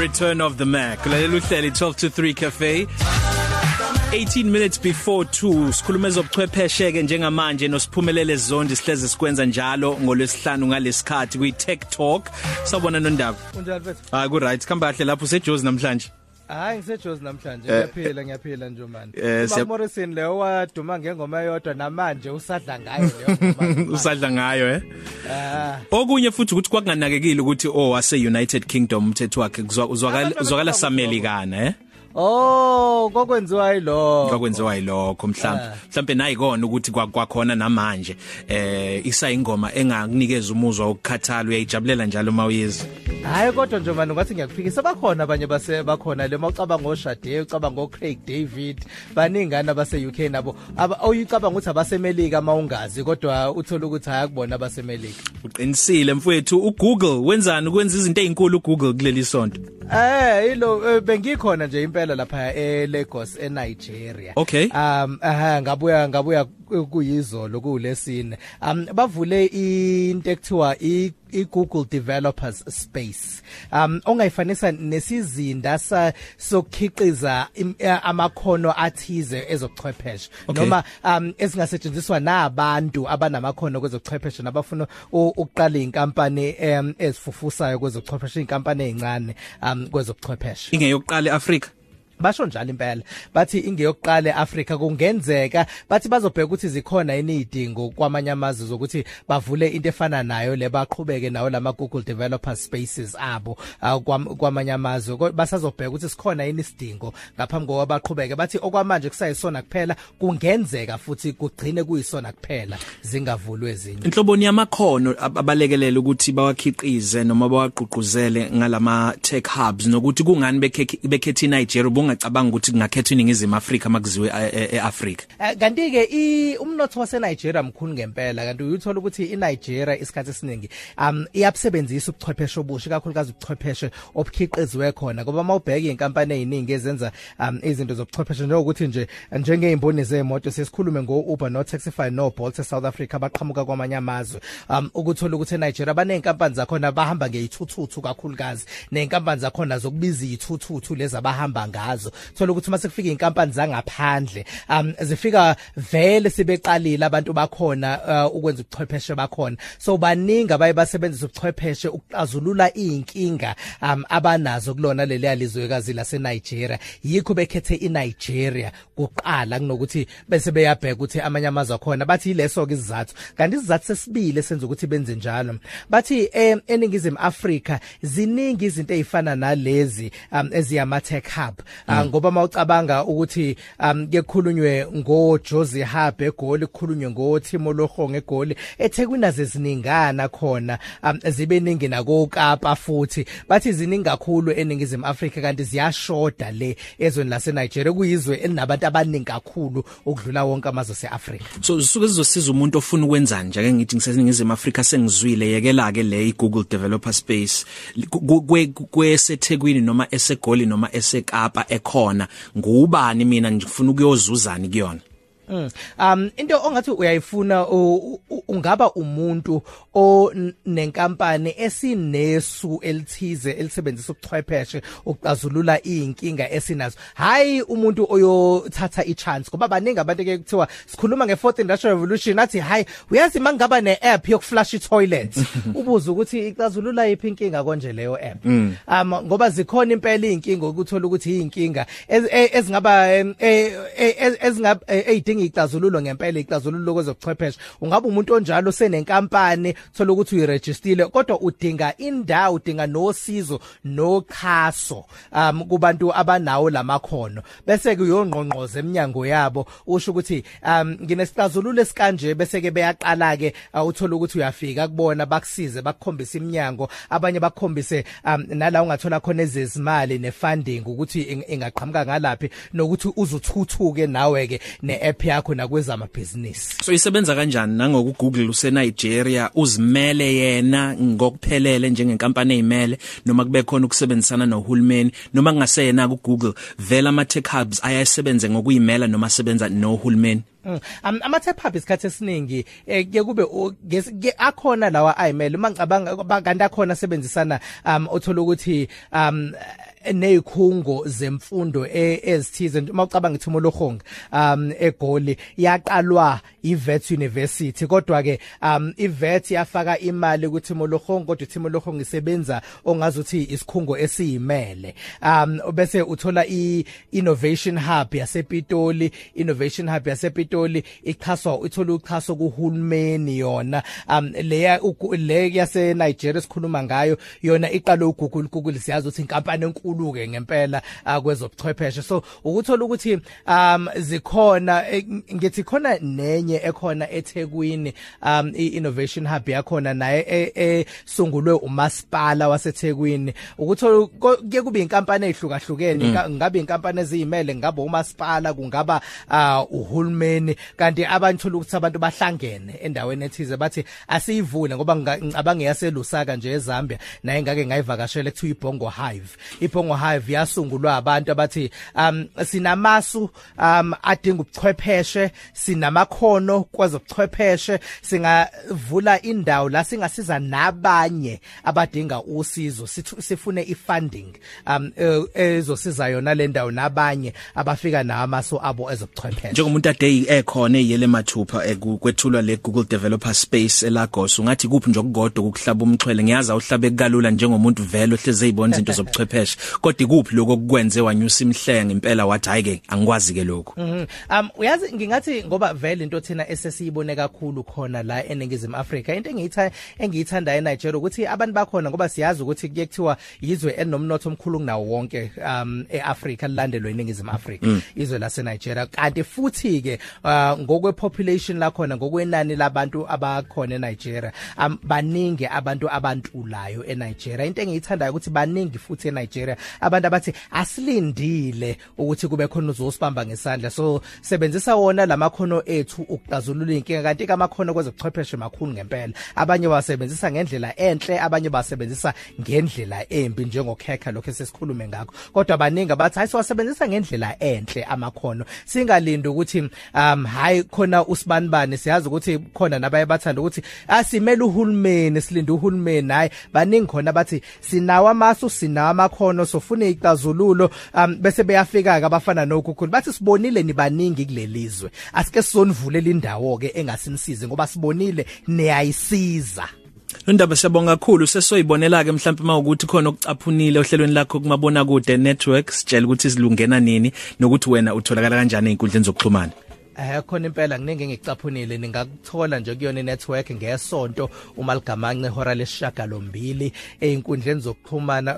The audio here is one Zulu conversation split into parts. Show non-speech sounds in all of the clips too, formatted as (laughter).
Return of the Mac. Lalela uhleli 12 to 3 cafe. 18 minutes before 2 sikhuluma ezobuchwepheshe ke njengamanje nosiphumelele zondi sihleze sikwenza njalo ngolwesihlanu ngalesikhathi kwi Tech Talk. Sabona nondaba. Unjani mfethu? Ah ku right. Khamba kahle lapho seJozi namhlanje. Hayi ngisejozi namhlanje ngiyaphila ngiyaphila nje manje. eh, siya- Uma Morrison leyo waduma ngengoma eyodwa namanje usadla ngayo leyo ngoma. (laughs) Usadla ngayo eh. Ah. Okunye futhi ukuthi kwakunganakekile ukuthi oh wase United Kingdom umthetho wakhe kuzwa- uzwakala Abantu uzwakala abafuna samelikana eh. Oh, kokwenziwa yilo. kwakwenziwa yilokho mhlawumbe mhlawumbe nayikona ukuthi kwa- kwakhona namanje eh isayingoma engakunikeza umuzwa wokukhathala uyayijabulela njalo mawuyizwa Hayi kodwa nje manje ngathi ngiyakufikisa bakhona abanye base bakhona le mawucabanga ngoShade, ucabanga ngoCraig David, baningana base UK nabo. Aba oyicabanga ukuthi abasemelika mawungazi kodwa uthola ukuthi hayakubona abasemelika. uqinisile mfowethu uGoogle wenzani ukwenza izinto ezinkulu uGoogle kuleli sonto Eh ilo eh, bengikhona nje impela lapha eLagos eNigeria. Okay. Um aha ngabuya ngabuya kuyizolo kulesine. Um bavule into ekuthiwa i iGoogle Developers Space. Um ongayifanisa nesizinda sa sokukhiqiza im- eh, amakhono athize ezochwepheshe Okay. noma um ezingasetshenziswa nabantu abanamakhono kwezochwepheshe nabafuna u- ukuqala inkampani um ezifufusayo kwezochwepheshe inkampani ezincane um kwezochwepheshe ingeyokuqala eAfrika basho njalo impela. Bathi ingeyokuqala eAfrika kungenzeka. Bathi bazobheka ukuthi zikhona yini idingo kwamanye amazwe zokuthi bavule into efana nayo le baqhubeke nawo lama Google Developer Spaces abo uh, kwam- kwamanye amazwe. Ko- basazobheka ukuthi sikhona yini isidingo ngaphambi kokuba baqhubeke. Bathi okwamanje kusayisona kuphela kungenzeka futhi kugcine kuyisona kuphela zingavulwe ezinye. Inhloboni yamakhono ab- abalekelela ukuthi bawakhiqize noma bawagqugquzele ngalama tech hubs nokuthi kungani bekhe- bekhethe iNigeria bungacabanga ukuthi kungakhethwa iningizimu Afrika makuziwe e- e- eAfrika Eh, kanti ke i umnotho wase Nigeria mkhulu ngempela kanti uyithola ukuthi i Nigeria isikhathi esiningi um iyabusebenzisa ubuchwepheshe obusha kakhulukazi ubuchwepheshe obukhiqiziwe khona ngoba mawubheka inkampani eziningi ezenza um izinto zobuchwepheshe njengokuthi nje njengeimboni zemoto sesikhulume ngo Uber no Taxify no Bolt eSouth Africa baqhamuka kwamanye amazwe um ukuthola ukuthi eNigeria baneyinkampani zakhona bahamba ngeithuthu kakhulukazi neinkampani zakhona zokubiza izithuthu lezi abahamba ngazo thola ukuthi mase kufika inkampani zangaphandle um zifika vele sibeqalile abantu bakhona uh, ukwenza ubuchwepheshe bakhona. So baningi abaye basebenzisa ubuchwepheshe ukuxazulula inkinga um abanazo kulona leli yalizwekazi lase Nigeria yikho bekhethe iNigeria kuqala kunokuthi bese beyabheka ukuthi amanye amazwe akhona. Bathi ileso ke isizathu. Kanti isizathu sesibili senza ukuthi benze njalo bathi eh, eningizimu Afrika ziningi izinto ezifana nalezi um, eziyama tech hub. uh, ngoba mawucabanga ukuthi um kukhulunywe ngo Josie Hub egoli kukhulunywe ngo Timo Lohong egoli eThekwini azeziningana khona um, zibe ningi nako Kapa futhi. Bathi ziningi kakhulu eningizimu Afrika kanti ziyashoda le ezweni lase Nigeria kuyizwe elinabantu abaningi kakhulu ukudlula wonke amazwe seAfrika so zisuke zizosiza umuntu ofuna ukwenzani nje ake ngithi ngiseningizimu Afrika sengizwile. Yekela ke le iGoogle Developer Space Ku- kwe kwesethekwini noma esegoli noma esekapa ekhona ngubani mina ngifuna ukuyozuzani kuyona Mm. Um into ongathi uyayifuna ungaba umuntu onenkampani esinesu elithize elisebenzisa ubuchwepheshe ukuxazulula inkinga esinazo. Hayi umuntu oyothatha ichance ngoba baningi abantu ke kuthiwa sikhuluma nge4th industrial revolution athi hayi uyazi mangaba neapp yokuflush itoilet (laughs) ubuza ukuthi ixazulula iphi inkinga konje leyo app. Um ngoba zikhona impela inkinga ukuthola ukuthi inkinga ezingaba em, eh, eh, ezingaba eyidinga ixazululo ngempela ixazululo kwezobuchwepheshe. Ungaba umuntu onjalo senenkampani thola ukuthi uyiregistile kodwa udinga indawo udinga nosizo noxhaso um kubantu abanawo lamakhono bese ke uyongqongqoza eminyango yabo usho ukuthi um nginesixazululo esikanje bese ke beyaqala ke uh, uthola ukuthi uyafika kubona bakusize bakukhombisa iminyango. Abanye bakukhombise um, nala ungathola khona ezezimali nefunding ukuthi ing- ingaqhamuka ngalapi nokuthi uzuthuthuke nawe ke neapp yakho nakwezamabhizinisi. So isebenza kanjani nangoku Google use Nigeria uzimele yena ngokuphelele njengenkampani ezimele noma kube khona ukusebenzisana nohulumeni noma kungaseyena ku Google vela ama tech hubs ayasebenze ngokuyimela noma asebenza nohulumeni? Mm. Um, ama-tap hub isikhathi esiningi eh, ke kube o- ges- ke akhona lawa ayimele. Uma ngicabanga ba- kanti akhona asebenzisana um othola ukuthi um nezikhungo zemfundo e- ezithize. Mawucabanga ithomologong um egoli yaqalwa iVet University kodwa ke um iVet yafaka imali kuThimologong kodwa iThimologong isebenza ongazuthi isikhungo esiyimele. Um bese uthola i Innovation Hub yasePitoli Innovation Hub yasePitoli ichaswa ithola uchaso kuhulumeni yona. Um leya le yase Nigeria sikhuluma ngayo yona iqale uGoogle Google siyazi ukuthi inkampani enkulu ke ngempela kwezobuchwepheshe. So ukuthola ukuthi um zikhona eh, ngithi khona nenye ekhona eThekwini um iinnovation hub yakhona naye esungulwe umasipala waseThekwini. Ukuthola kuye kube inkampani ezihlukahlukene ngabe inkampani eziyimele ngabe umasipala kungaba uh, uhulumeni. Kanti abantu thola ukuthi abantu bahlangene endaweni ethize bathi asiyivule ngoba ngicabanga yaselusaka nje eZambia. Naye ngake ngayivakashela ekuthiwa ibhongo hive. Ibhongo hive yasungulwa abantu abathi um sinamasu um adinga ubuchwepheshe sinamakhono kwezobuchwepheshe singavula indawo la singasiza nabanye abadinga usizo sifune ifunding um e, ezosiza yona le ndawo nabanye abafika namaso abo ezobuchwepheshe. Njengomuntu ade ekhona eyele mathupha ekwethulwa le Google Developer Space eLagos ungathi kuphi nje okugodwa ukuhlaba umxhwele? Ngiyaza uhlabe kalula njengomuntu vele ohleze ezibona izinto (laughs) zobuchwepheshe. Kodwa ikuphi lokho okukwenze wanyusa imhlenga impela wathi hayi ke angikwazi ke lokho mhm. um uyazi ngingathi ngoba vele into thina esesiyibone kakhulu khona la eningizimu Afrika into engiyitha engiyithanda eNigeria ukuthi abantu bakhona ngoba siyazi ukuthi kuye kuthiwa yizwe enomnotho omkhulu kunawo wonke um eAfrica lilandelwe eningizimu Afrika mm. izwe lase Nigeria kanti futhi ke uh, ngokwe population la khona ngokwenani labantu abakhona eNigeria um baningi abantu abantulayo eNigeria into engiyithandayo ukuthi baningi futhi eNigeria abantu abathi asilindile ukuthi kube khona uzosibamba ngesandla. So sebenzisa wona lamakhono ethu ukuxazulula inkinga kanti ke amakhono kwezobuchwepheshe makhulu ngempela. Abanye basebenzisa ngendlela enhle abanye basebenzisa ngendlela embi njengokhekha lokho esesikhulume ngakho. Kodwa baningi bathi hayi siwasebenzisa ngendlela enhle amakhono. Singalindi ukuthi um hayi khona usibanibani siyazi ukuthi khona nabaye bathanda ukuthi asimele uhulumeni silinde uhulumeni. Hayi baningi khona bathi sinawo amasu sinawo amakhono sofuna ixazululo um bese beyafika ke abafana nokukhulu bathi sibonile nibaningi kulelizwe asike sizonivulela indawo ke engasinisize ngoba sibonile niyayisiza. Lendaba siyabonga kakhulu. Sesoyibonela ke mhlawumbe mawukuthi khona okucaphunile ohlelweni lakho kumabona kude network sitshela ukuthi silungena nini nokuthi wena utholakala kanjani einkundleni zokuxhumana. Eh khona impela nginenge ngicaphunile ningakuthola nje kuyona network ngesonto uma ligamanxe hora lesishagalombili einkundleni zokuxhumana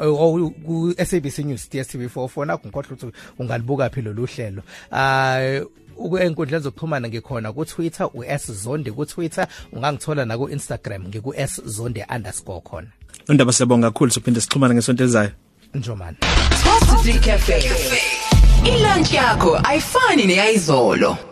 ku SABC News DStv4 fona ngikhohle ukuthi ungalibuka phi lolu hlelo. Ah ukwenkundleni zokuxhumana ngikhona ku Twitter uSzondi ku Twitter ungangithola na ku Instagram ngiku @zonde_ khona. Undaba siyabonga kakhulu sophinde sixhumana ngesonto ezayo. Njomani? Top 3 Cafe. Ilunch yakho ayifani neyizolo